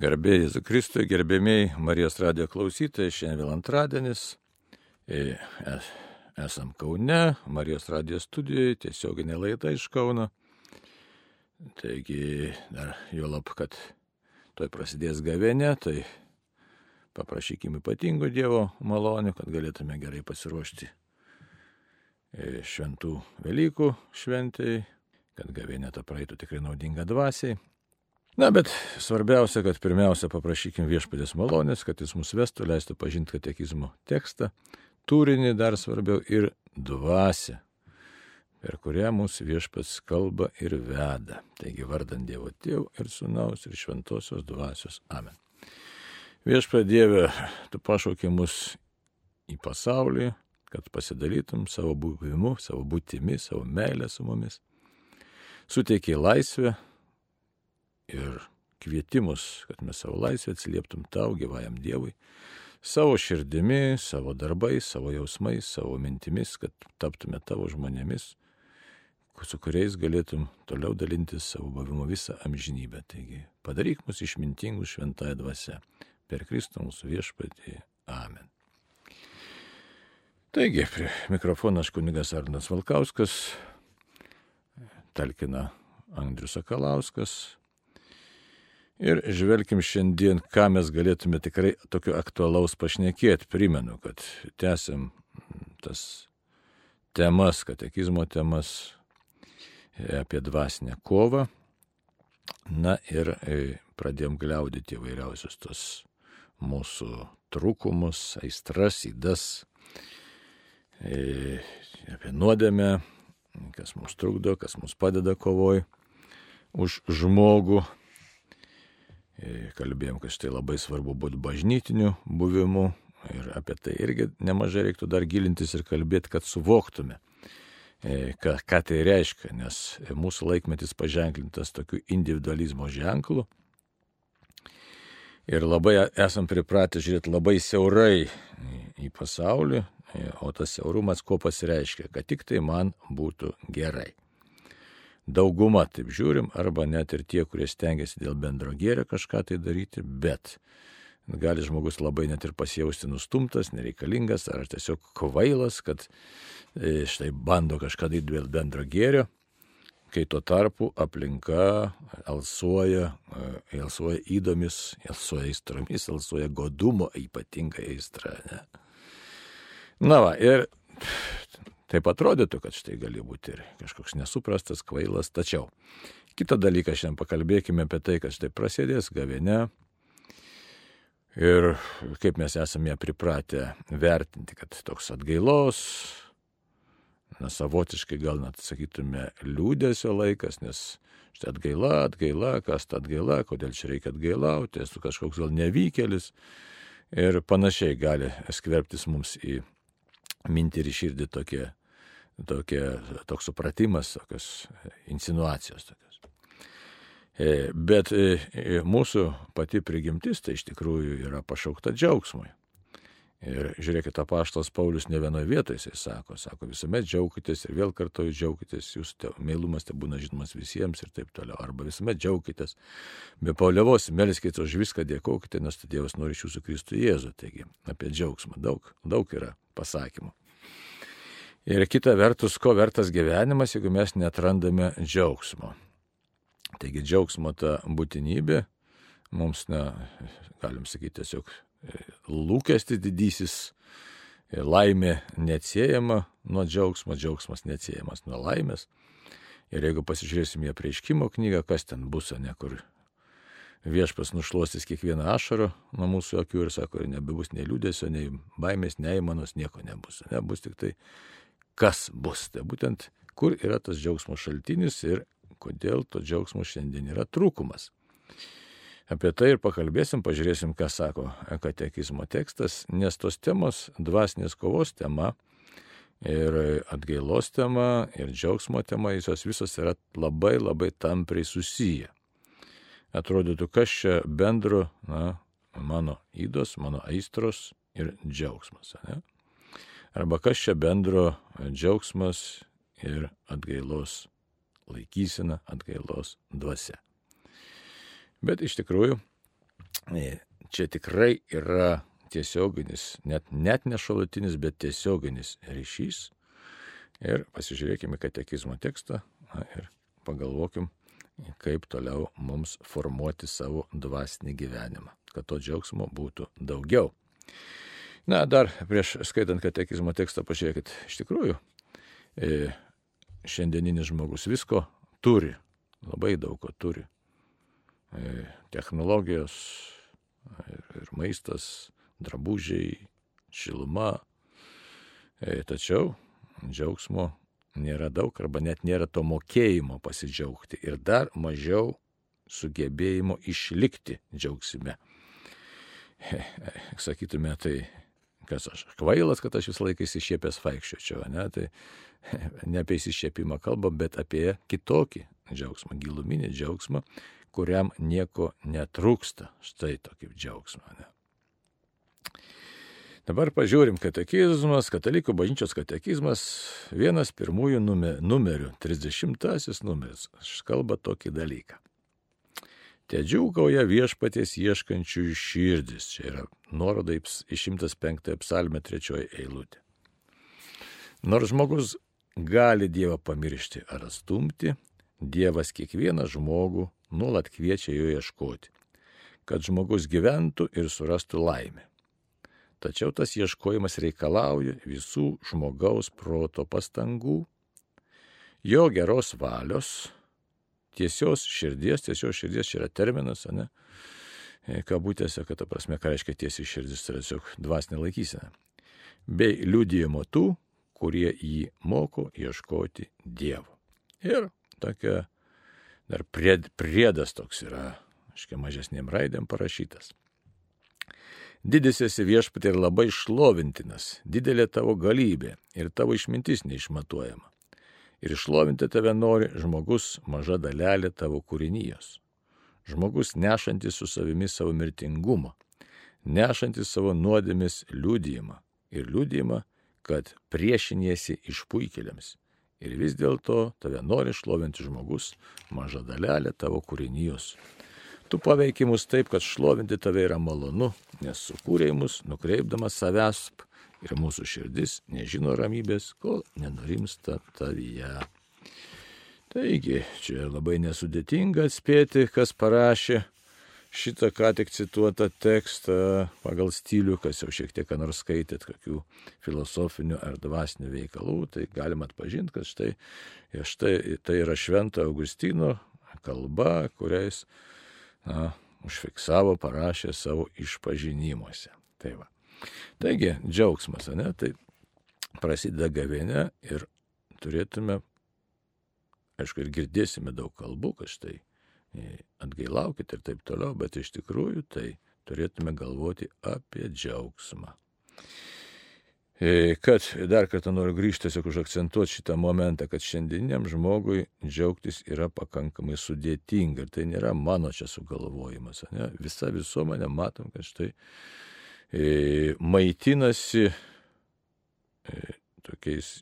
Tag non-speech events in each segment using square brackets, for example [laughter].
Garbėjai Kristui, gerbėmiai Marijos radio klausytojai, šiandien vėl antradienis. E, esam Kaune, Marijos radio studijoje, tiesioginė laida iš Kauno. Taigi, dar jo lab, kad toj prasidės gavenė, tai paprašykime ypatingo Dievo malonių, kad galėtume gerai pasiruošti e, šventų Velykų šventai, kad gavenė ta praeitų tikrai naudinga dvasiai. Na, bet svarbiausia, kad pirmiausia paprašykim viešpatės malonės, kad jis mus vestų, leistų pažinti katekizmo tekstą, turinį dar svarbiau ir dvasę, per kurią mūsų viešpats kalba ir veda. Taigi vardant Dievo Tėvų ir Sūnaus ir Šventosios dvasios. Amen. Viešpatė Dieve, tu pašaukė mus į pasaulį, kad pasidalytum savo buvimu, savo būtimi, savo meilę su mumis. Suteikė laisvę ir kvietimus, kad mes savo laisvę atsilieptum tau, gyvajam Dievui, savo širdimi, savo darbais, savo jausmais, savo mintimis, kad taptume tavo žmonėmis, su kuriais galėtum toliau dalintis savo buvimu visą amžinybę. Taigi padaryk mus išmintingų šventąją dvasę. Per Kristų mūsų viešpatį. Amen. Taigi, prie mikrofono aš kunigas Arnas Valkauskas, talkina Andrius Sakalauskas, Ir žvelkim šiandien, ką mes galėtume tikrai tokio aktualaus pašnekėti. Primenu, kad tęsim tas temas, katekizmo temas apie dvasinę kovą. Na ir e, pradėjom gliaudyti įvairiausius tos mūsų trūkumus, aistras, įdas, e, apie nuodėmę, kas mums trukdo, kas mums padeda kovoj už žmogų E, kalbėjom, kad štai labai svarbu būti bažnytiniu buvimu. Ir apie tai irgi nemažai reiktų dar gilintis ir kalbėti, kad suvoktume, e, ką, ką tai reiškia, nes mūsų laikmetis paženklintas tokiu individualizmo ženklu. Ir labai esam pripratę žiūrėti labai siaurai į pasaulį, e, o tas siaurumas kuo pasireiškia, kad tik tai man būtų gerai dauguma taip žiūrim, arba net ir tie, kurie stengiasi dėl bendro gėrio kažką tai daryti, bet gali žmogus labai net ir pasijausti nustumtas, nereikalingas, ar tiesiog kvailas, kad e, štai bando kažką daryti dėl bendro gėrio, kai tuo tarpu aplinka alsuoja, e, alsuoja įdomis, alsuoja aistromis, alsuoja godumo ypatingai aistra. Ne? Na va, ir Taip atrodytų, kad štai gali būti ir kažkoks nesuprastas, kvailas, tačiau. Kita dalyka, šiandien pakalbėkime apie tai, kad štai prasidės gavėne ir kaip mes esame ją pripratę vertinti, kad toks atgailos, na, savotiškai gal net sakytume liūdėsio laikas, nes štai atgaila, atgaila, kas ta atgaila, kodėl čia reikia atgailauti, esu kažkoks gal nevykėlis ir panašiai gali skverbtis mums į mintį ir širdį tokie tokie, toks supratimas, tokios insinuacijos. Tokios. E, bet e, e, mūsų pati prigimtis tai iš tikrųjų yra pašaukta džiaugsmui. Ir žiūrėkite, apaštas Paulius ne vienoje vietoje jisai sako, sako, visuomet džiaukitės ir vėl kartoju džiaukitės, jūsų te, meilumas te būna žinomas visiems ir taip toliau. Arba visuomet džiaukitės, be pauliavos, melskite už viską, dėkokite, nes Dievas nori iš jūsų Kristų Jėzų. Taigi apie džiaugsmą daug, daug yra pasakymų. Ir kita vertus, ko vertas gyvenimas, jeigu mes netrandame džiaugsmo. Taigi džiaugsmo ta būtinybė mums, na, galim sakyti, tiesiog e, lūkestis didysis, e, laimė neatsiejama nuo džiaugsmo, džiaugsmas neatsiejamas nuo laimės. Ir jeigu pasižiūrėsim į prieiškimo knygą, kas ten bus, ne kur viešpas nušluostis kiekvieną ašarą nuo mūsų akių ir sako, nebebus nei liūdėsio, nei baimės, nei manos, nieko nebus. Ne, bus tik tai kas bus. Tai būtent kur yra tas džiaugsmo šaltinis ir kodėl to džiaugsmo šiandien yra trūkumas. Apie tai ir pakalbėsim, pažiūrėsim, ką sako katekizmo tekstas, nes tos temos, dvasinės kovos tema ir atgailos tema ir džiaugsmo tema, jos visos yra labai labai tampriai susiję. Atrodytų, kas čia bendro, na, mano įdos, mano aistros ir džiaugsmas. Ne? Arba kas čia bendro džiaugsmas ir atgailos laikysena, atgailos dvasia. Bet iš tikrųjų, čia tikrai yra tiesioginis, net, net ne šalutinis, bet tiesioginis ryšys. Ir pasižiūrėkime katekizmo tekstą na, ir pagalvokim, kaip toliau mums formuoti savo dvasinį gyvenimą, kad to džiaugsmo būtų daugiau. Na, dar prieš skaitant katekizmo tekstą pažiūrėkit, iš tikrųjų, e, šiandieninis žmogus visko turi, labai daug ko turi. E, technologijos ir, ir maistas, drabužiai, šiluma. E, tačiau džiaugsmo nėra daug arba net nėra to mokėjimo pasidžiaugti ir dar mažiau sugebėjimo išlikti džiaugsime. Sakytume, tai kas aš, kvailas, kad aš visą laiką įsišiepęs vaikščiočiau, ne? tai [laughs] ne apie įsišiepimą kalbam, bet apie kitokį džiaugsmą, giluminį džiaugsmą, kuriam nieko netrūksta. Štai tokį džiaugsmą. Ne? Dabar pažiūrim katekizmas, katalikų bažnyčios katekizmas, vienas pirmųjų numerių, 30 numeris, aš kalba tokį dalyką. Te džiūgauja viešpaties ieškančių širdis. Čia yra nuoroda į 105 psalmę trečioji eilutė. Nors žmogus gali Dievą pamiršti ar atstumti, Dievas kiekvieną žmogų nuolat kviečia jo ieškoti, kad žmogus gyventų ir surastų laimę. Tačiau tas ieškojimas reikalauja visų žmogaus proto pastangų, jo geros valios, tiesios širdies, tiesios širdies čia yra terminas, ne? E, kabutėse, kad ta prasme, ką reiškia tiesiai širdis, tai tiesiog dvasinė laikysena. Bei liūdėjimo tų, kurie jį moko ieškoti Dievo. Ir tokia dar pried, priedas toks yra, aiškiai, mažesniem raidėm parašytas. Didis esi viešpatė ir labai šlovintinas, didelė tavo galybė ir tavo išmintis neišmatuojama. Ir išlovinti tave nori žmogus maža dalelė tavo kūrinijos. Žmogus nešantis su savimi savo mirtingumą, nešantis savo nuodėmis liūdėjimą ir liūdėjimą, kad priešiniesi išpuikėliams. Ir vis dėlto tave nori šlovinti žmogus maža dalelė tavo kūrinijos. Tu paveikiai mus taip, kad šlovinti tave yra malonu, nes sukūrėjai mus, nukreipdamas savęs ir mūsų širdis nežino ramybės, kol nenurimsta tavyje. Taigi, čia labai nesudėtinga atspėti, kas parašė šitą ką tik cituotą tekstą pagal stilių, kas jau šiek tiek nors skaitėt kokių filosofinių ar dvasinių veikalų, tai galima atpažinti, kad štai, štai tai yra Švento Augustino kalba, kuriais na, užfiksavo, parašė savo išpažinimuose. Tai va. Taigi, džiaugsmas, ne? Tai prasideda gavėnė ir turėtume, aišku, ir girdėsime daug kalbų, kad štai e, atgailaukit ir taip toliau, bet iš tikrųjų tai turėtume galvoti apie džiaugsmą. E, kad dar kartą noriu grįžti, tiesiog užakcentuoti šitą momentą, kad šiandieniam žmogui džiaugtis yra pakankamai sudėtinga ir tai nėra mano čia sugalvojimas. Ne? Visa visuomenė matom, kad štai maitinasi e, tokiais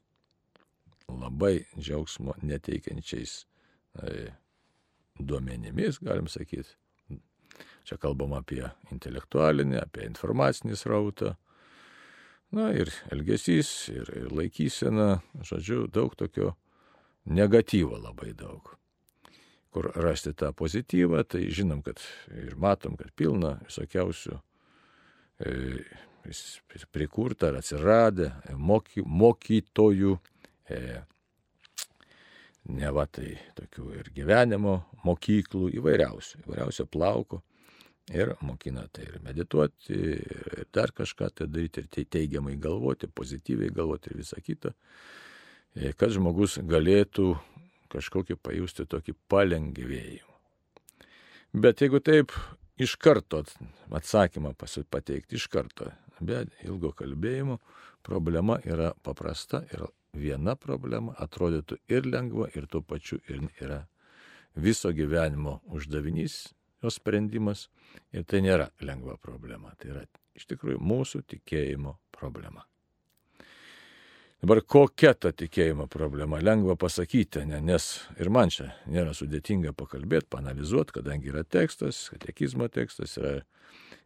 labai džiaugsmo neteikiančiais e, duomenimis, galim sakyti. Čia kalbam apie intelektualinį, apie informacinį srautą Na ir elgesys, ir, ir laikysena, žodžiu, daug tokio negatyvo labai daug. Kur rasti tą pozityvą, tai žinom, kad ir matom, kad pilna visokiausių e, prikurta ar atsiradę moky, mokytojų, e, ne va tai tokių ir gyvenimo mokyklų įvairiausių, įvairiausio plauko ir mokina tai ir medituoti, ir dar kažką tai daryti, ir tai teigiamai galvoti, pozityviai galvoti ir visą kitą, e, kad žmogus galėtų kažkokį pajusti tokį palengvėjimą. Bet jeigu taip iš karto atsakymą pateikti, iš karto, be ilgo kalbėjimo, problema yra paprasta ir viena problema atrodytų ir lengva, ir tuo pačiu ir yra viso gyvenimo uždavinys jos sprendimas ir tai nėra lengva problema. Tai yra iš tikrųjų mūsų tikėjimo problema. Dabar kokia ta tikėjimo problema? Lengva pasakyti, ne, nes ir man čia nėra sudėtinga pakalbėti, panalizuoti, kadangi yra tekstas, katekizmo tekstas, yra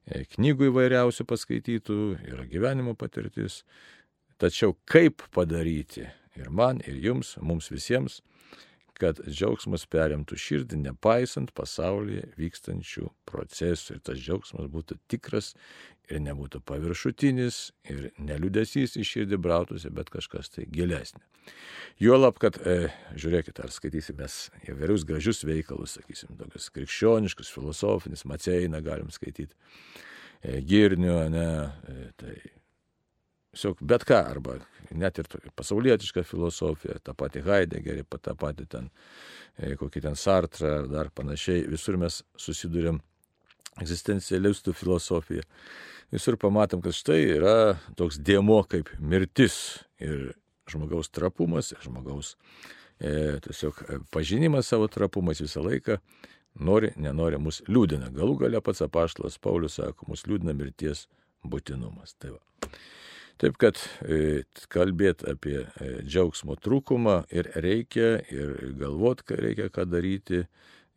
e, knygų įvairiausių paskaitytų, yra gyvenimo patirtis. Tačiau kaip padaryti ir man, ir jums, mums visiems, kad džiaugsmas perimtų širdį, nepaisant pasaulyje vykstančių procesų ir tas džiaugsmas būtų tikras ir nebūtų paviršutinis ir neliudesys į širdį brautųsi, bet kažkas tai gilesnė. Juolab, kad, e, žiūrėkite, ar skaitysime įvairius gražius veikalus, sakysim, tokius krikščioniškus, filosofinis, Maceiną galim skaityti, e, Girnių, ne, e, tai tiesiog bet ką, arba net ir pasaulietišką filosofiją, tą patį Heideggerį, tą patį ten, e, kokį ten Sartrą ar dar panašiai, visur mes susidurėm egzistencialistų filosofiją. Visur pamatom, kad štai yra toks dėmo kaip mirtis ir žmogaus trapumas, ir žmogaus e, tiesiog e, pažinimas savo trapumais visą laiką nori, nenori mus liūdina. Galų gale pats apaštalas Paulius sako, mus liūdina mirties būtinumas. Tai va. Taip kad e, kalbėti apie e, džiaugsmo trūkumą ir reikia, ir galvot, ką reikia ką daryti,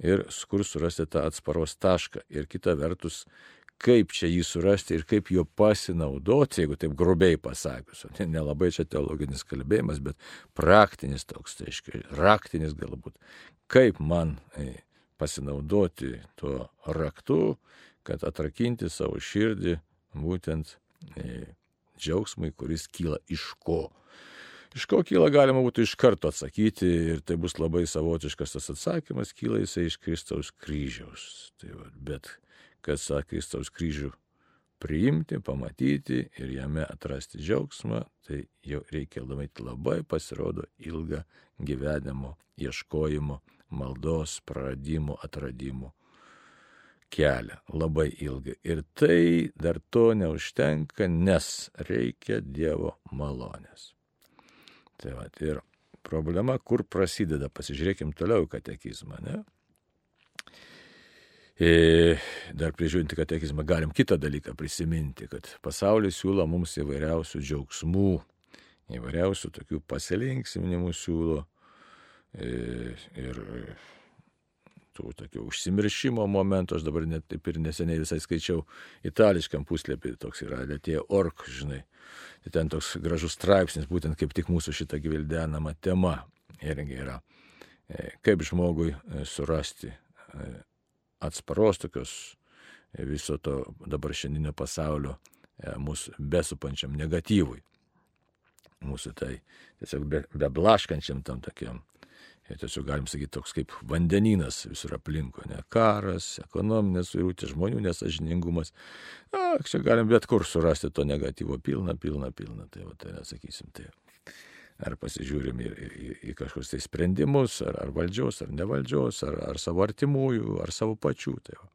ir kur surasti tą atsparos tašką. Ir kita vertus, kaip čia jį surasti ir kaip juo pasinaudoti, jeigu taip grubiai pasakius. Nelabai čia teologinis kalbėjimas, bet praktinis toks, tai aiškiai, raktinis galbūt. Kaip man e, pasinaudoti tuo raktu, kad atrakinti savo širdį būtent džiaugsmui, kuris kyla iš ko. Iš ko kyla galima būtų iš karto atsakyti ir tai bus labai savotiškas tas atsakymas, kyla jisai iš Kristaus kryžiaus. Tai va, bet kas sako Kristaus kryžių priimti, pamatyti ir jame atrasti džiaugsmą, tai jau reikia labai, labai pasirodo ilgą gyvenimo ieškojimo, maldos, praradimo, atradimo kelią labai ilgai. Ir tai dar to neužtenka, nes reikia Dievo malonės. Tai va, ir problema, kur prasideda, pasižiūrėkim toliau katekizmą, ne? Ir e, dar prižiūrinti katekizmą galim kitą dalyką prisiminti, kad pasaulis siūlo mums įvairiausių džiaugsmų, įvairiausių tokių pasilinksminimų siūlo. Ir, e, ir tų tokių užsimiršimo momentų, aš dabar net taip ir neseniai visai skaičiau itališkam puslapį, toks yra Lietė Ork, žinai. Tai ten toks gražus straipsnis, būtent kaip tik mūsų šitą gyvildenamą tema irgi yra. E, kaip žmogui e, surasti e, atsparos tokios viso to dabar šiandieninio pasaulio mūsų besupančiam negatyvui. Mūsų tai tiesiog be, beblaškančiam tam tokiam Ir tiesiog galim sakyti toks kaip vandeninas visur aplinko, ne karas, ekonominės suirūtės, žmonių nesažiningumas. Na, čia galim bet kur surasti to negatyvo pilną, pilną, pilną. Tai va, tai nesakysim, tai. Ar pasižiūrim į, į, į kažkokius tai sprendimus, ar, ar valdžios, ar nevaldžios, ar, ar savo artimųjų, ar savo pačių. Tai va.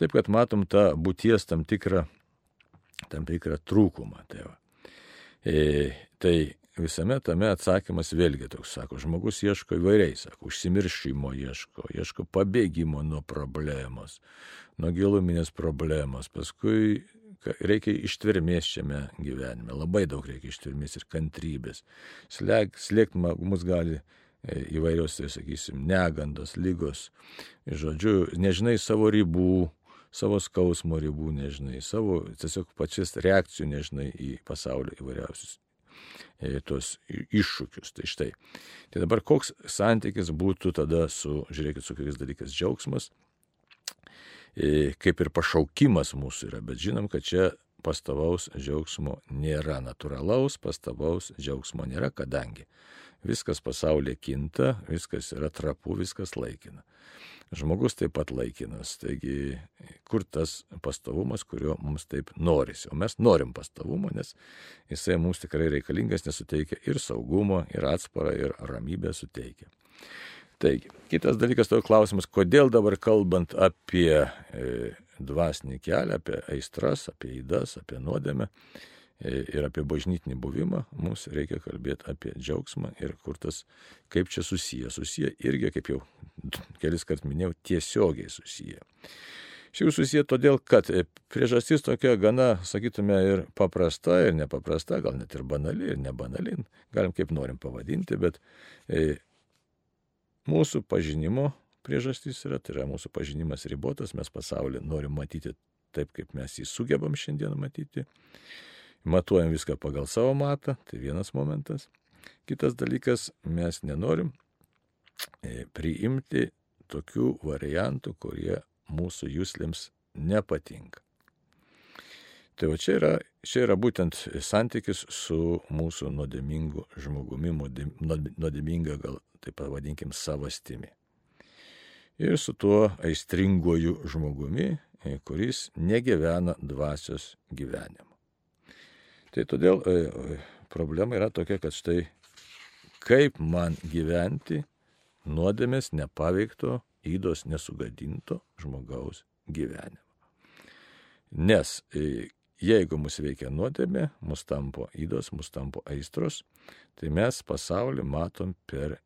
Taip, kad matom tą būties tam tikrą, tam tikrą trūkumą. Tai, va. e, tai visame tame atsakymas vėlgi toks, sako, žmogus ieško įvairiai, sako, užsimiršimo ieško, ieško pabėgimo nuo problemos, nuo giluminės problemos, paskui reikia ištvermės šiame gyvenime, labai daug reikia ištvermės ir kantrybės. Slėgti slėg, mus gali e, įvairios, tai sakysim, negandos, lygos, žodžiu, nežinai savo ribų, savo skausmo ribų nežinai, savo tiesiog pačias reakcijų nežinai į pasaulio įvairiausius E, tuos iššūkius. Tai štai. Tai dabar koks santykis būtų tada su, žiūrėkit, su kokiais dalykais džiaugsmas, e, kaip ir pašaukimas mūsų yra, bet žinom, kad čia pastavaus džiaugsmo nėra, natūralaus pastavaus džiaugsmo nėra, kadangi viskas pasaulyje kinta, viskas yra trapu, viskas laikina. Žmogus taip pat laikinas, taigi kur tas pastovumas, kurio mums taip norisi. O mes norim pastovumo, nes jisai mums tikrai reikalingas, nesuteikia ir saugumo, ir atsparą, ir ramybę suteikia. Taigi, kitas dalykas, tavo klausimas, kodėl dabar kalbant apie e, dvasinį kelią, apie aistras, apie įdas, apie nuodėmę, E, ir apie bažnytinį buvimą, mums reikia kalbėti apie džiaugsmą ir kur tas, kaip čia susiję. Susiję irgi, kaip jau kelis kart minėjau, tiesiogiai susiję. Šių susiję todėl, kad e, priežastis tokia gana, sakytume, ir paprasta, ir nepaprasta, gal net ir banali, ir nebanali, galim kaip norim pavadinti, bet e, mūsų pažinimo priežastys yra, tai yra mūsų pažinimas ribotas, mes pasaulį norim matyti taip, kaip mes jį sugebam šiandien matyti, matuojam viską pagal savo matą, tai vienas momentas. Kitas dalykas, mes nenorim priimti tokių variantų, kurie mūsų jūslėms nepatinka. Tai va čia yra, čia yra būtent santykis su mūsų nuodėmingu žmogumi, nuodėminga gal taip pavadinkim savastimi. Ir su tuo aistringoju žmogumi, e, kuris negyvena dvasios gyvenimu. Tai todėl e, e, problema yra tokia, kad štai kaip man gyventi nuodėmės nepaveikto įdos nesugadinto žmogaus gyvenimą. Nes e, jeigu mus veikia nuodėmė, mus tampo įdos, mus tampo aistros, tai mes pasaulį matom per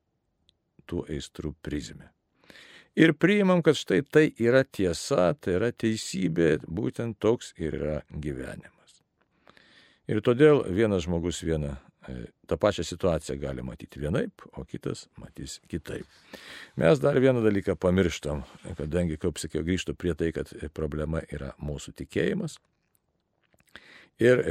tų aistrų prizmę. Ir priimam, kad štai tai yra tiesa, tai yra teisybė, būtent toks ir yra gyvenimas. Ir todėl vienas žmogus vieną tą pačią situaciją gali matyti vienaip, o kitas matys kitaip. Mes dar vieną dalyką pamirštam, kadangi, kaip sakiau, grįžtu prie tai, kad problema yra mūsų tikėjimas. Ir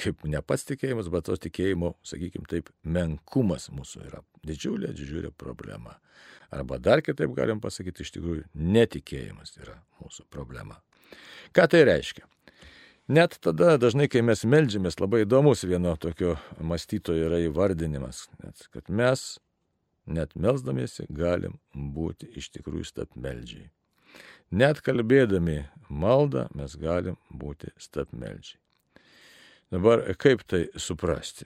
kaip ne pats tikėjimas, bet tos tikėjimo, sakykime taip, menkumas mūsų yra didžiulė, didžiulė problema. Arba dar kitaip galim pasakyti, iš tikrųjų, netikėjimas yra mūsų problema. Ką tai reiškia? Net tada dažnai, kai mes melžiamės, labai įdomus vieno tokio mąstytojo yra įvardinimas, kad mes net melzdamiesi galim būti iš tikrųjų stapmeldžiai. Net kalbėdami maldą mes galim būti stapmeldžiai. Dabar kaip tai suprasti?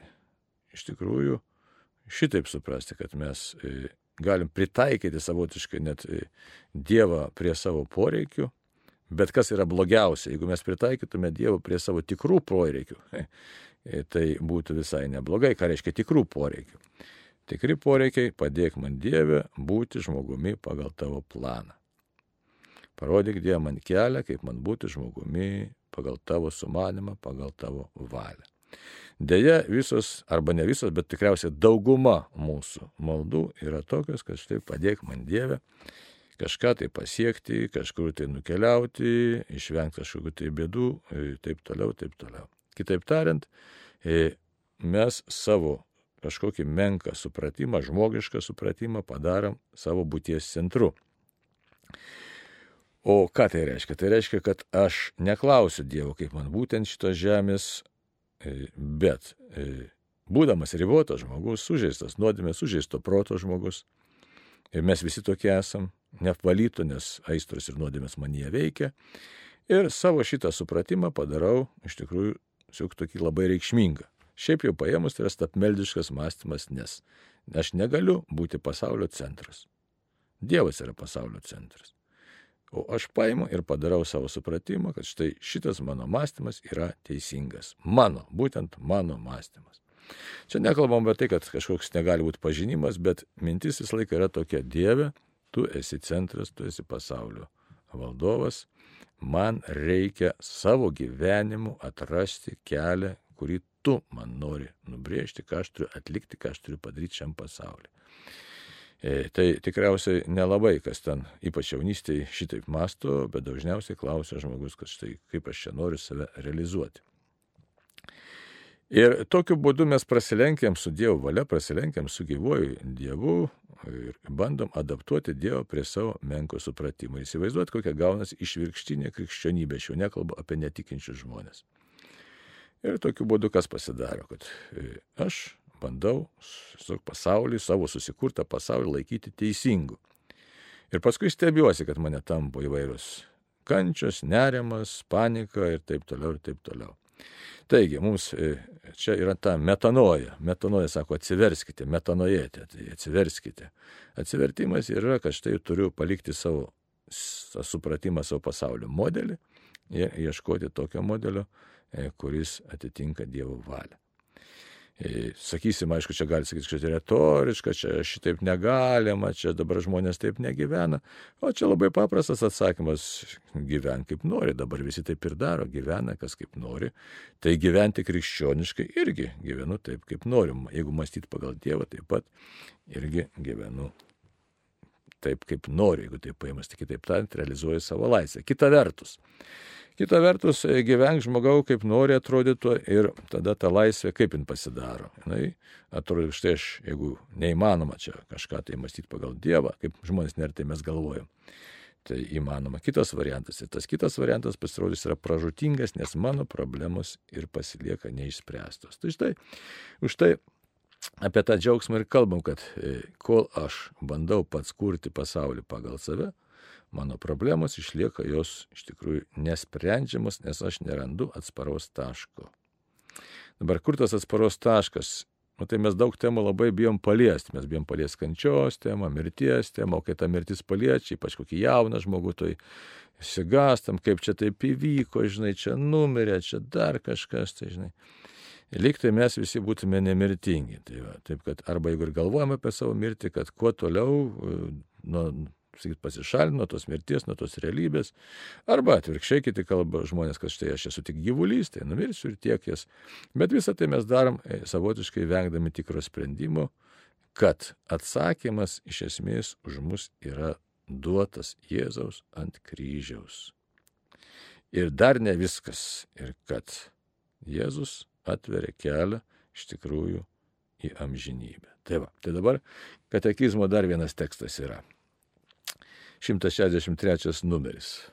Iš tikrųjų, šitaip suprasti, kad mes e, galim pritaikyti savotiškai net e, Dievą prie savo poreikių Bet kas yra blogiausia, jeigu mes pritaikytume Dievą prie savo tikrų poreikių, [laughs] tai būtų visai neblogai, ką reiškia tikrų poreikių. Tikri poreikiai padėk man Dievę būti žmogumi pagal tavo planą. Parodyk Dievą man kelią, kaip man būti žmogumi pagal tavo sumanimą, pagal tavo valią. Deja, visos, arba ne visos, bet tikriausiai dauguma mūsų maldų yra tokios, kad štai padėk man Dievę kažką tai pasiekti, kažkur tai nukeliauti, išvengti kažkokių tai bėdų, e, taip toliau, taip toliau. Kitaip tariant, e, mes savo kažkokį menką supratimą, žmogišką supratimą padarom savo būties centru. O ką tai reiškia? Tai reiškia, kad aš neklausiu Dievo, kaip man būtent šitos žemės, e, bet būdamas ribotas žmogus, sužeistas, nuodėmės sužeisto proto žmogus, ir mes visi tokie esam, neapvalytų, nes aistros ir nuodėmės manyje veikia. Ir savo šitą supratimą padarau iš tikrųjų siuk tokį labai reikšmingą. Šiaip jau paėmus tai yra stapmeldiškas mąstymas, nes aš negaliu būti pasaulio centras. Dievas yra pasaulio centras. O aš paimu ir padarau savo supratimą, kad štai šitas mano mąstymas yra teisingas. Mano, būtent mano mąstymas. Čia nekalbam apie tai, kad kažkoks negali būti pažinimas, bet mintis visą laiką yra tokia Dieve, Tu esi centras, tu esi pasaulio valdovas. Man reikia savo gyvenimu atrasti kelią, kurį tu man nori nubrėžti, ką aš turiu atlikti, ką aš turiu padaryti šiam pasauliu. E, tai tikriausiai nelabai kas ten, ypač jaunystėje, šitaip masto, bet dažniausiai klausia žmogus, kad štai kaip aš čia noriu save realizuoti. Ir tokiu būdu mes prasilenkiam su Dievo valia, prasilenkiam su gyvuoju Dievu ir bandom adaptuoti Dievą prie savo menko supratimo. Įsivaizduot, kokia gaunasi išvirkštinė krikščionybė, aš jau nekalbu apie netikinčius žmonės. Ir tokiu būdu kas pasidaro, kad e, aš bandau pasaulį, savo susikurtą pasaulį laikyti teisingu. Ir paskui stebiuosi, kad mane tampo įvairios kančios, nerimas, panika ir taip toliau, ir taip toliau. Taigi, mums e, čia yra ta metanoja. Metanoja sako, atsiverskite, metanojėte, tai atsiverskite. Atsivertimas yra, kad štai turiu palikti savo supratimą savo pasaulio modelį ir ieškoti tokio modelio, e, kuris atitinka Dievo valią. E, sakysim, aišku, čia gali sakyti, kad čia retoriška, čia šitaip negalima, čia dabar žmonės taip negyvena. O čia labai paprastas atsakymas - gyven kaip nori, dabar visi taip ir daro, gyvena kas kaip nori. Tai gyventi krikščioniškai irgi gyvenu taip, kaip norim. Jeigu mąstyti pagal Dievą, taip pat irgi gyvenu taip, kaip noriu, jeigu taip paimas, tai kitaip tariant, realizuoju savo laisvę. Kita vertus, Kita vertus, e, gyvenk žmogau, kaip nori atrodytų ir tada ta laisvė kaip jin pasidaro. Jis atrodo, štai aš, jeigu neįmanoma čia kažką tai mąstyti pagal Dievą, kaip žmonės nertai mes galvojam. Tai įmanoma. Kitas variantas. Ir tas kitas variantas pasirodys yra pražutingas, nes mano problemos ir pasilieka neišspręstos. Tai štai, už tai apie tą džiaugsmą ir kalbam, kad e, kol aš bandau pats kurti pasaulį pagal save, mano problemos išlieka jos iš tikrųjų nesprendžiamos, nes aš nerandu atsparaus taško. Dabar kur tas atsparaus taškas? Nu, tai mes daug temų labai bijom paliesti. Mes bijom paliesti kančios temą, mirties temą, o kai ta mirtis paliečia, ypač kokį jauną žmogų, tai įsigastam, kaip čia taip įvyko, žinai, čia numirė, čia dar kažkas, tai žinai. Liktai mes visi būtume nemirtingi. Tai va, taip kad arba jeigu ir galvojame apie savo mirtį, kad kuo toliau nuo sakyt, pasišalino tos mirties, nuo tos realybės. Arba atvirkščiai kiti kalba žmonės, kad štai aš esu tik gyvulys, tai numirsiu ir tiek jas. Bet visą tai mes darom e, savotiškai vengdami tikro sprendimo, kad atsakymas iš esmės už mus yra duotas Jėzaus ant kryžiaus. Ir dar ne viskas. Ir kad Jėzus atveria kelią iš tikrųjų į amžinybę. Tai va, tai dabar katekizmo dar vienas tekstas yra. 163 numeris.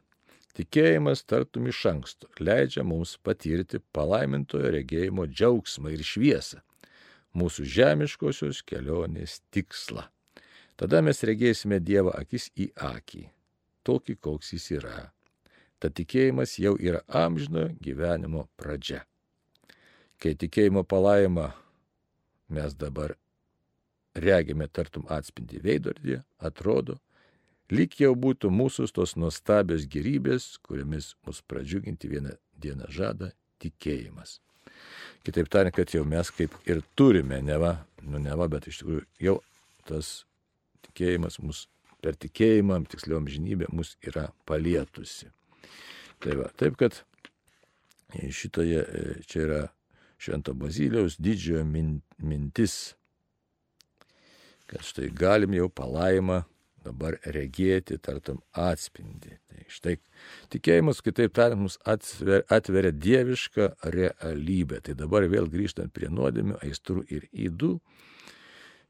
Tikėjimas tartum iš anksto leidžia mums patirti palaimintojo regėjimo džiaugsmą ir šviesą, mūsų žemiškosios kelionės tikslą. Tada mes regėsime Dievą akis į akį, tokį, koks jis yra. Ta tikėjimas jau yra amžino gyvenimo pradžia. Kai tikėjimo palaima mes dabar regime tartum atspindį veidrodį, atrodo, lyg jau būtų mūsų tos nuostabios gerybės, kuriamis mus pradžiuginti vieną dieną žada tikėjimas. Kitaip tariant, kad jau mes kaip ir turime, neva, nu neva, bet iš tikrųjų jau tas tikėjimas mus per tikėjimą, tiksliau amžinybė, mus yra palietusi. Tai va, taip kad šitoje, čia yra Švento Baziliaus didžiojo mintis, kad štai galim jau palaimą dabar regėti, tartum atspindi. Tai štai tikėjimas, kitaip tariant, mums atveria, atveria dievišką realybę. Tai dabar vėl grįžtant prie nuodėmių, aistrų ir įdų,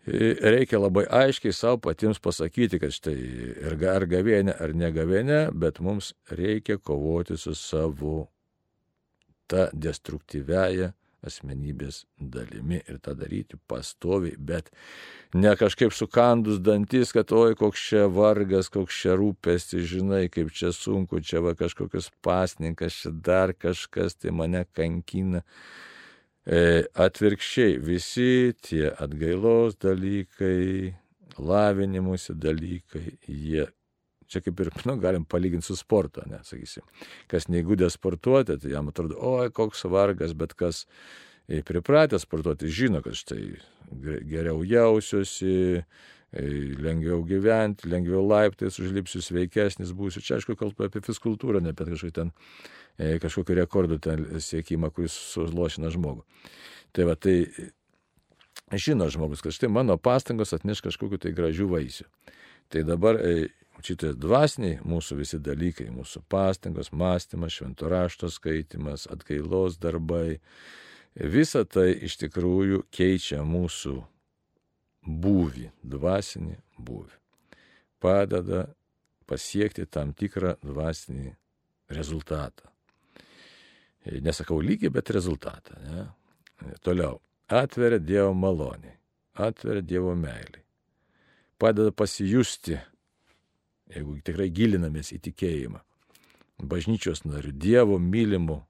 e, reikia labai aiškiai savo patiems pasakyti, kad štai ir ar gavėnė, ar negavėnė, bet mums reikia kovoti su savo ta destruktyviaja asmenybės dalimi ir tą daryti pastoviai, bet ne kažkaip sukandus dantis, kad oi koks čia vargas, koks čia rūpestis, žinai, kaip čia sunku, čia va kažkokius pasninkas, čia dar kažkas, tai mane kankina. E, atvirkščiai, visi tie atgailos dalykai, lavinimusi dalykai, jie Čia kaip ir, nu, galim palyginti su sportu, ne, sakysim. Kas neįgūdė sportuoti, tai jam atrodo, oi, koks vargas, bet kas pripratęs sportuoti žino, kad štai geriau jausiuosi, lengviau gyventi, lengviau laiptais užlipsiu, sveikesnis būsiu. Čia aišku, kalbu apie fiskultūrą, ne apie kažkokį ten kažkokį rekordų ten siekimą, kuris sulošina žmogų. Tai va, tai žino žmogus, kad štai mano pastangos atneš kažkokiu tai gražių vaisių. Tai dabar šitie dvasiniai mūsų visi dalykai, mūsų pastangos, mąstymas, šventų rašto skaitimas, atgailos darbai, visa tai iš tikrųjų keičia mūsų būvį, dvasinį būvį. Padeda pasiekti tam tikrą dvasinį rezultatą. Nesakau lygį, bet rezultatą. Ne? Toliau. Atveria Dievo malonį, atveria Dievo meilį. Padeda pasijusti jeigu tikrai gilinamės į tikėjimą, bažnyčios narių, Dievo mylimų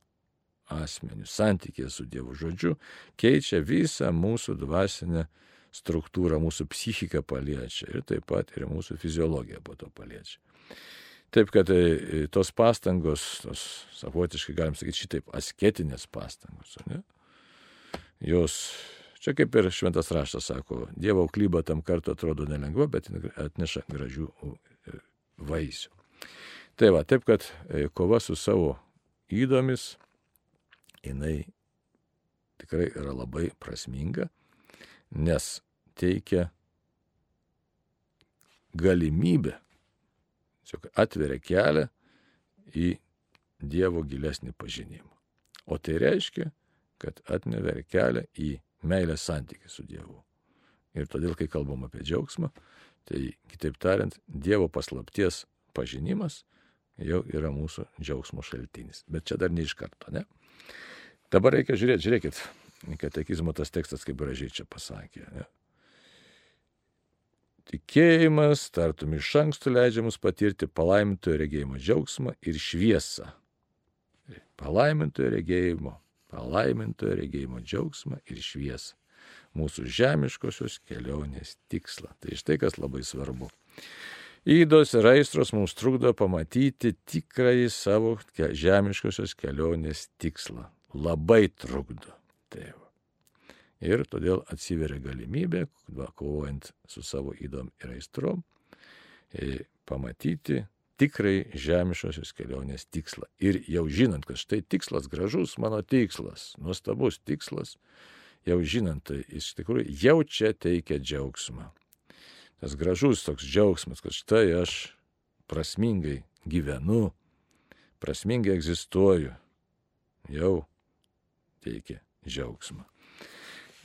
asmenių, santykė su Dievo žodžiu, keičia visą mūsų dvasinę struktūrą, mūsų psichiką paliečia ir taip pat ir mūsų fiziologiją po to paliečia. Taip kad e, tos pastangos, tos savotiškai galim sakyti šitaip, asketinės pastangos, ne? jos Čia kaip ir šventas raštas sako, Dievo klyba tam kartu atrodo nelengva, bet atneša gražių e, vaisių. Tai va, taip kad e, kova su savo įdomis, jinai tikrai yra labai prasminga, nes teikia galimybę, tiesiog atveria kelią į Dievo gilesnį pažinimą. O tai reiškia, kad atneveria kelią į meilės santykiai su Dievu. Ir todėl, kai kalbam apie džiaugsmą, tai kitaip tariant, Dievo paslapties pažinimas jau yra mūsų džiaugsmo šaltinis. Bet čia dar ne iš karto, ne? Dabar reikia žiūrėti, žiūrėkit, katekizmo tas tekstas kaip gražiai čia pasakė. Ne? Tikėjimas, tartum iš anksto leidžia mus patirti palaimintojo regėjimo džiaugsmą ir šviesą. Palaimintojo regėjimo palaimintojo regėjimo džiaugsmą ir šviesą, mūsų žemiškosios kelionės tikslą. Tai štai kas labai svarbu. Įdos ir aistros mums trukdo pamatyti tikrąjį savo žemiškosios kelionės tikslą. Labai trukdo. Tai va. Ir todėl atsiveria galimybė, va, kovojant su savo įdom ir aistrom, e, pamatyti tikrai žemiškosios kelionės tikslą. Ir jau žinant, kad štai tikslas gražus, mano tikslas, nuostabus tikslas, jau žinant, tai iš tikrųjų jau čia teikia džiaugsmą. Tas gražus toks džiaugsmas, kad štai aš prasmingai gyvenu, prasmingai egzistuoju, jau teikia džiaugsmą.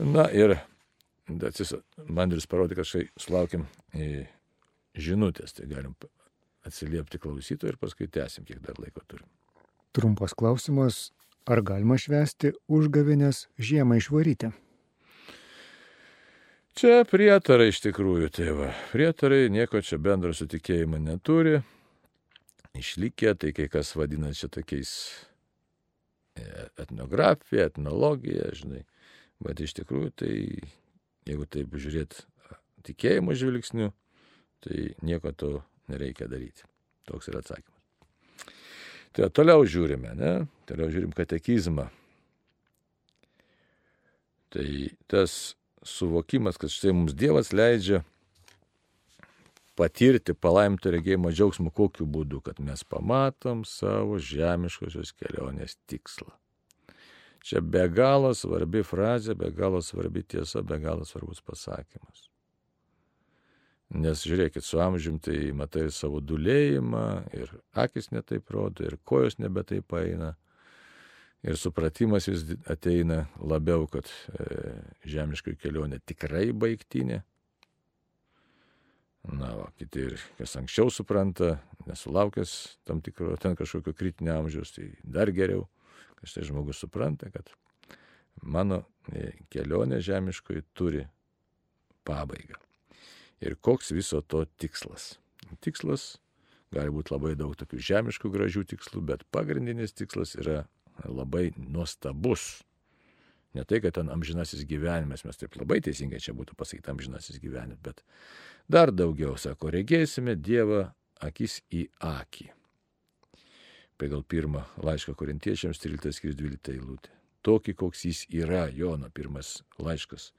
Na ir man ir parodė, kad štai sulaukim e, žinutės, tai galim atsiliepti klausytojui ir paskui tęsim, kiek dar laiko turim. Trumpas klausimas, ar galima švesti užgavinės žiemą išvaryti? Čia prietarai iš tikrųjų, tėva. Prietarai nieko čia bendro su tikėjimu neturi. Išlikę, tai kai kas vadina čia tokiais e, etnografija, etnologija, žinai. Bet iš tikrųjų, tai jeigu taip žiūrėt tikėjimo žvilgsniu, tai nieko to nereikia daryti. Toks yra atsakymas. Tai toliau žiūrime, ne? Toliau žiūrim katekizmą. Tai tas suvokimas, kad štai mums Dievas leidžia patirti palaimto regėjimo džiaugsmą kokiu būdu, kad mes pamatom savo žemiškosios kelionės tikslą. Čia be galo svarbi frazė, be galo svarbi tiesa, be galo svarbus pasakymas. Nes žiūrėkit, su amžium tai matai savo dulėjimą ir akis netaip rodo, ir kojos nebe taip eina. Ir supratimas vis ateina labiau, kad e, žemiškoji kelionė tikrai baigtinė. Na, o kiti ir kas anksčiau supranta, nesulaukęs tam tikro ten kažkokio kritinio amžiaus, tai dar geriau, kad štai žmogus supranta, kad mano e, kelionė žemiškoji turi pabaigą ir koks viso to tikslas. Tikslas gali būti labai daug tokių žemiškų gražių tikslų, bet pagrindinis tikslas yra labai nuostabus. Ne tai, kad ten amžinasis gyvenimas, mes taip labai teisingai čia būtų pasakyti amžinasis gyvenimas, bet dar daugiau, sako, regėsime Dievą akis į akį. Pagal pirmą laišką korintiečiams 13.12 eilutė. Tokį, koks jis yra, Jono pirmas laiškas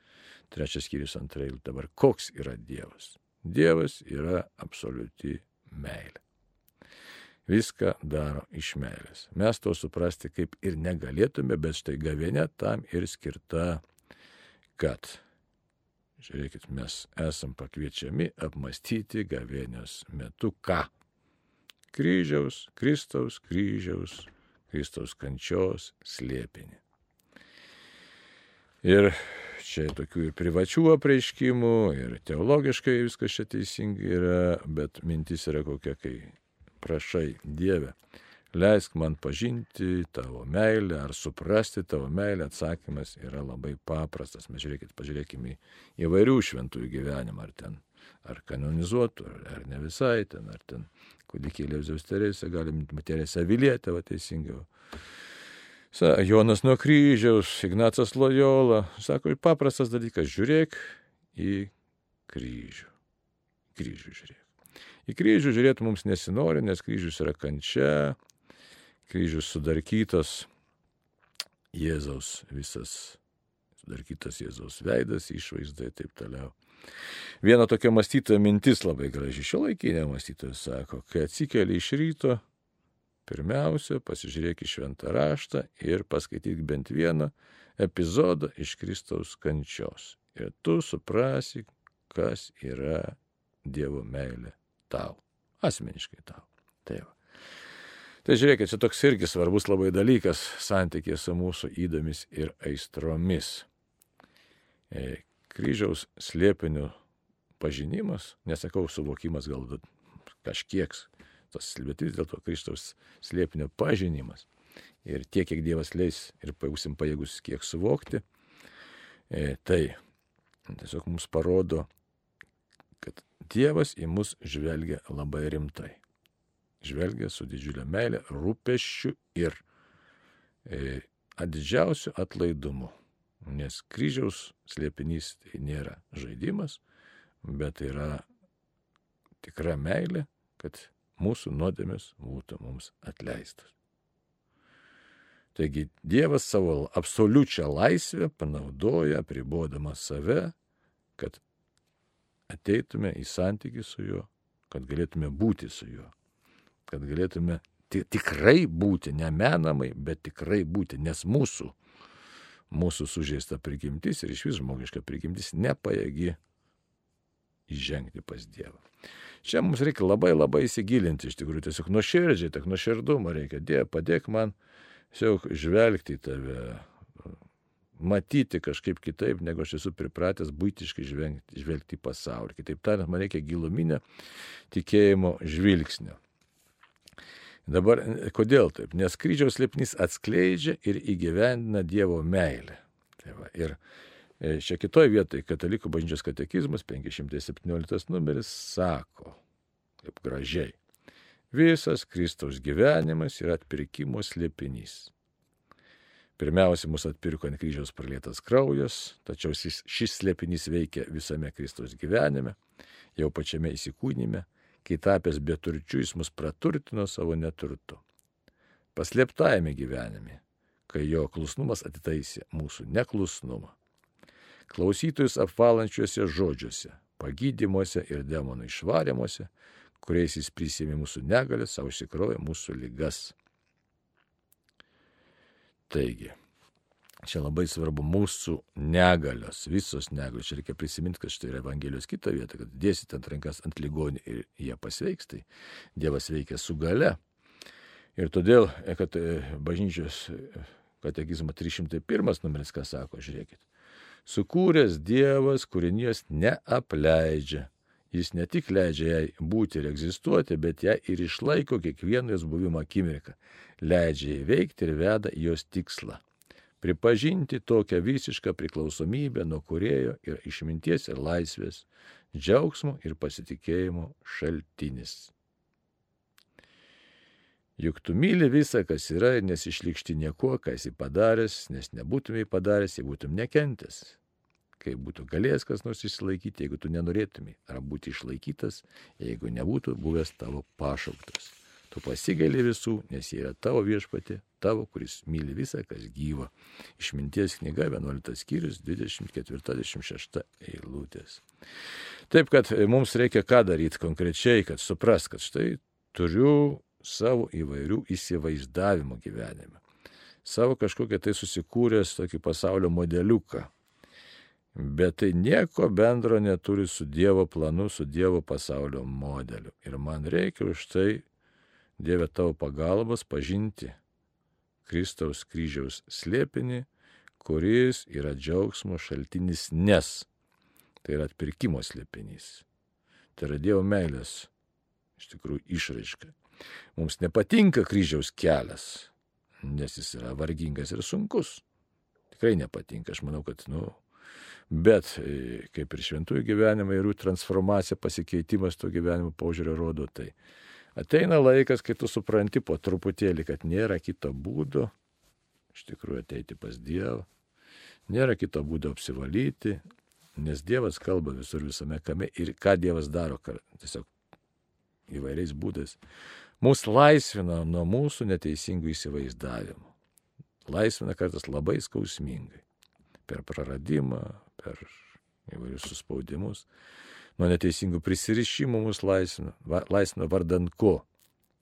Trečias skyrius antra eilutė. Dabar koks yra Dievas? Dievas yra absoliuti meilė. Viską daro iš meilės. Mes to suprasti kaip ir negalėtume, bet štai gavėnė tam ir skirta, kad, žiūrėkit, mes esam pakviečiami apmastyti gavėnios metu ką? Kryžiaus, Kristaus kryžiaus, Kristaus kančios slėpinį. Ir čia tokių ir privačių apreiškimų, ir teologiškai viskas čia teisingai yra, bet mintis yra kokia, kai prašai Dievę, leisk man pažinti tavo meilę ar suprasti tavo meilę, atsakymas yra labai paprastas. Mes žiūrėkit, pažiūrėkime į įvairių šventųjų gyvenimą, ar ten, ar kanonizuotų, ar, ar ne visai ten, ar ten kūdikėlė Jėzaus Teresė, galim Teresė Vilietė, va teisingiau Jonas nuo kryžiaus, Ignacas Lojola. Sako, paprastas dalykas, žiūrėk į kryžių. Kryžių žiūrėk. Į kryžių žiūrėti mums nesinori, nes kryžius yra kančia, kryžius sudarkytas, Jėzaus visas sudarkytas Jėzaus veidas, išvaizda ir taip toliau. Viena tokia mąstytoja mintis labai graži, šio laikinė mąstytoja sako, kai atsikeli iš ryto, pirmiausia, pasižiūrėk į šventą raštą ir paskaityk bent vieną epizodą iš Kristaus kančios. Ir tu suprasi, kas yra Dievo meilė tau, asmeniškai tau. Tai va. Tai žiūrėkit, čia toks irgi svarbus labai dalykas santykė su mūsų įdomis ir aistromis. E, kryžiaus slėpinių pažinimas, nesakau suvokimas gal kažkiek, tas bet vis dėlto Kristaus slėpinio pažinimas. Ir tiek, kiek Dievas leis ir pajusim pajėgus kiek suvokti, e, tai tiesiog mums parodo, kad Dievas į mus žvelgia labai rimtai žvelgia su didžiulė meilė, rūpeščiu ir e, atidžiausiu atlaidumu. Nes kryžiaus slėpinys tai nėra žaidimas, bet yra tikra meilė, kad mūsų nuodėmės būtų mums atleistas. Taigi Dievas savo absoliučią laisvę panaudoja, pribodamas save, kad ateitume į santykių su juo, kad galėtume būti su juo kad galėtume tikrai būti, nemenamai, bet tikrai būti, nes mūsų, mūsų sužeista prigimtis ir iš vis žmogiška prigimtis nepaėgi įžengti pas Dievą. Čia mums reikia labai labai įsigilinti, iš tikrųjų, tiesiog nuoširdžiai, tik nuoširdumo reikia. Dieve, padėk man tiesiog žvelgti į tave, matyti kažkaip kitaip, negu aš esu pripratęs būtiškai žvelgti, žvelgti į pasaulį. Kitaip tariant, man reikia giluminio tikėjimo žvilgsnio. Dabar kodėl taip? Nes kryžiaus slėpnys atskleidžia ir įgyvendina Dievo meilę. Tai va, ir e, čia kitoje vietoje Katalikų bažnyčios katekizmas 517 numeris sako, kaip gražiai, visas Kristaus gyvenimas yra atpirkimo slėpinys. Pirmiausia, mus atpirko ant kryžiaus pralietas kraujas, tačiau šis, šis slėpinys veikia visame Kristaus gyvenime, jau pačiame įsikūnyme kai tapęs beturčiu jis mus praturtino savo neturtu. Paslėptajame gyvenime, kai jo klusnumas atitaisė mūsų neklusnumą. Klausytojus apvalančiuose žodžiuose, pagydymuose ir demonų išvarimuose, kuriais jis prisėmė mūsų negalę, savo įsikrovė mūsų lygas. Taigi, Čia labai svarbu mūsų negalios, visos negalios. Čia reikia prisiminti, kad štai yra Evangelijos kita vieta, kad dėsite ant rankas ant ligonių ir jie pasveiks, tai Dievas veikia su gale. Ir todėl, kad e, bažnyčios e, katekizmo 301 numeris, ką sako, žiūrėkit. Sukūręs Dievas kūrinijos neapleidžia. Jis ne tik leidžia jai būti ir egzistuoti, bet ją ir išlaiko kiekvieną jos buvimo akimirką. Leidžia jai veikti ir veda jos tikslą pripažinti tokią visišką priklausomybę nuo kurėjo ir išminties ir laisvės, džiaugsmo ir pasitikėjimo šaltinis. Juk tu myli visą, kas yra ir nesišlikšti nieko, ką esi padaręs, nes nebūtumai padaręs, jei būtum nekentęs. Kai būtų galėjęs kas nors išsilaikyti, jeigu tu nenorėtumai, ar būti išlaikytas, jeigu nebūtų buvęs tavo pašauktas. Tu pasigaili visų, nes jie yra tavo viešpati, tavo, kuris myli visą, kas gyva. Išminties knyga 11 skyrius 24-26 eilutės. Taip, kad mums reikia ką daryti konkrečiai, kad supras, kad štai turiu savo įvairių įsivaizdavimų gyvenime. Savo kažkokią tai susikūręs tokį pasaulio modeliuką. Bet tai nieko bendro neturi su Dievo planu, su Dievo pasaulio modeliu. Ir man reikia už tai Dieve tavo pagalbos pažinti Kristaus kryžiaus slėpinį, kuris yra džiaugsmo šaltinis, nes tai yra atpirkimo slėpinys. Tai yra Dievo meilės iš tikrųjų išraiška. Mums nepatinka kryžiaus kelias, nes jis yra vargingas ir sunkus. Tikrai nepatinka, aš manau, kad, nu, bet e, kaip ir šventųjų gyvenimai ir jų transformacija, pasikeitimas to gyvenimo požiūrio rodo tai. Ateina laikas, kai tu supranti po truputėlį, kad nėra kito būdo iš tikrųjų ateiti pas Dievą. Nėra kito būdo apsivalyti, nes Dievas kalba visur visame kame ir ką Dievas daro tiesiog įvairiais būdais. Mūsų laisvina nuo mūsų neteisingų įsivaizdavimų. Laisvina kartais labai skausmingai. per praradimą, per įvairius suspaudimus, nuo neteisingų prisirišimų mus laisvina, laisvina vardant ko,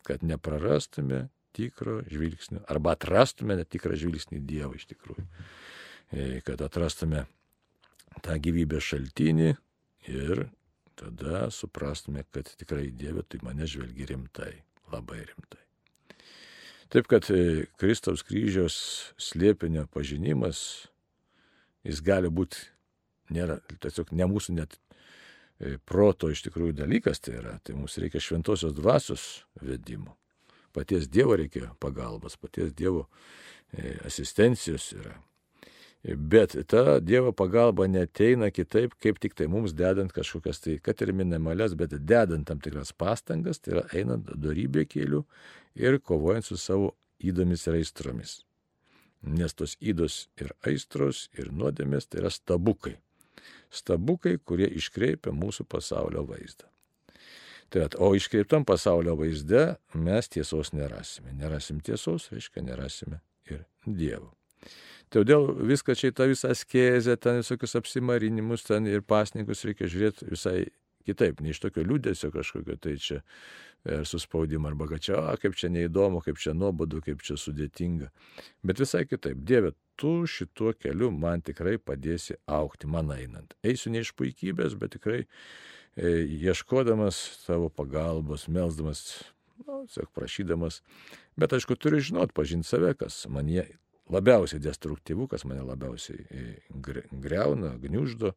kad neprarastume tikro žvilgsnio, arba atrastume netikrą žvilgsnį Dievą iš tikrųjų, e, kad atrastume tą gyvybės šaltinį ir tada suprastume, kad tikrai Dieve tu mane žvelgi rimtai, labai rimtai. Taip kad e, Kristaus kryžiaus slėpinio pažinimas, jis gali būti, nėra, tiesiog ne mūsų net e, proto iš tikrųjų dalykas tai yra, tai mums reikia šventosios dvasios vedimo. Paties Dievo reikia pagalbos, paties Dievo e, asistencijos yra. Bet ta Dievo pagalba neteina kitaip, kaip tik tai mums dedant kažkokias tai, kad ir minimales, bet dedant tam tikras pastangas, tai yra einant darybė keliu ir kovojant su savo įdomis ir aistromis. Nes tos įdos ir aistros ir nuodėmės tai yra stabukai. Stabukai, kurie iškreipia mūsų pasaulio vaizdą. Tai, o iškreiptam pasaulio vaizde mes tiesos nerasime. Nerasim tiesos, reiškia, nerasime ir Dievo. Todėl viską čia į tą visą skezę, ten visokius apsimarinimus, ten ir pasninkus reikia žiūrėti visai kitaip, ne iš tokio liūdėsio kažkokio, tai čia ar suspaudimą, arba kad čia, a, kaip čia neįdomu, kaip čia nuobodu, kaip čia sudėtinga. Bet visai kitaip, Dieve, tu šituo keliu man tikrai padėsi aukti, man einant. Eisiu ne iš puikybės, bet tikrai e, ieškodamas savo pagalbos, melsdamas, na, nu, tiesiog prašydamas. Bet aišku, turiu žinot, pažinti save, kas man jie labiausiai destruktyvu, kas mane labiausiai e, greuna, gniuždo.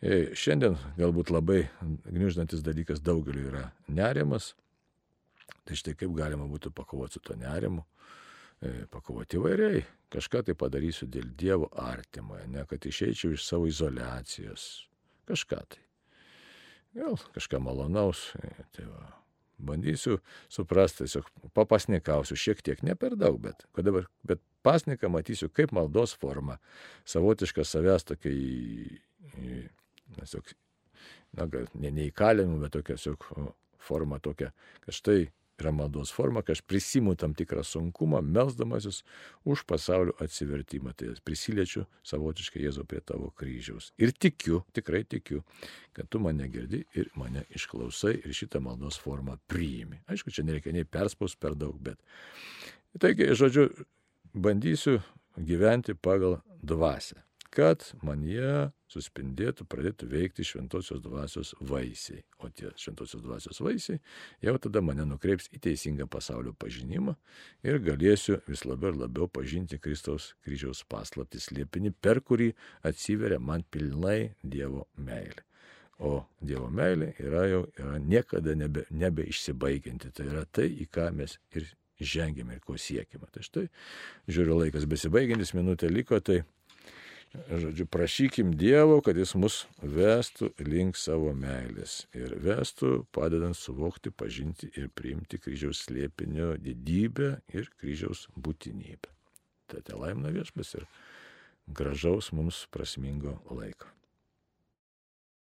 E, šiandien galbūt labai gniuždantis dalykas daugeliu yra nerimas. Tai štai kaip galima būtų pakovoti su to nerimu. E, pakovoti įvairiai. Kažką tai padarysiu dėl Dievo artimoje, ne kad išeičiau iš savo izolacijos. Kažką tai. Gal kažką malonaus. Tai va, bandysiu suprasti, tiesiog papasnikausiu šiek tiek, ne per daug, bet, dabar, bet pasniką matysiu kaip maldos forma, savotišką savęs tokia į, tiesiog, na, ne, ne įkalinimų, bet tokia tiesiog forma tokia, kad štai yra maldos forma, kad aš prisimu tam tikrą sunkumą, melzdamasis už pasaulio atsivertimą. Tai prisiliečiu savotiškai Jėzau prie tavo kryžiaus. Ir tikiu, tikrai tikiu, kad tu mane girdi ir mane išklausai ir šitą maldos formą priimi. Aišku, čia nereikia nei perspaus per daug, bet. Taigi, žodžiu, bandysiu gyventi pagal dvasę, kad man jie suspindėtų, pradėtų veikti šventosios dvasios vaisiai. O tie šventosios dvasios vaisiai jau tada mane nukreips į teisingą pasaulio pažinimą ir galėsiu vis labiau ir labiau pažinti Kristaus kryžiaus paslaptis liepinį, per kurį atsiveria man pilnai Dievo meilė. O Dievo meilė yra jau yra niekada nebe, nebeišsibaigianti. Tai yra tai, į ką mes ir žengėme ir ko siekime. Tai štai, žiūriu, laikas besibaigiantis, minutė liko, tai, žodžiu, prašykim Dievo, kad Jis mus vestų link savo meilės ir vestų, padedant suvokti, pažinti ir priimti kryžiaus slėpinio didybę ir kryžiaus būtinybę. Te laimina viešpas ir gražaus mums prasmingo laiko.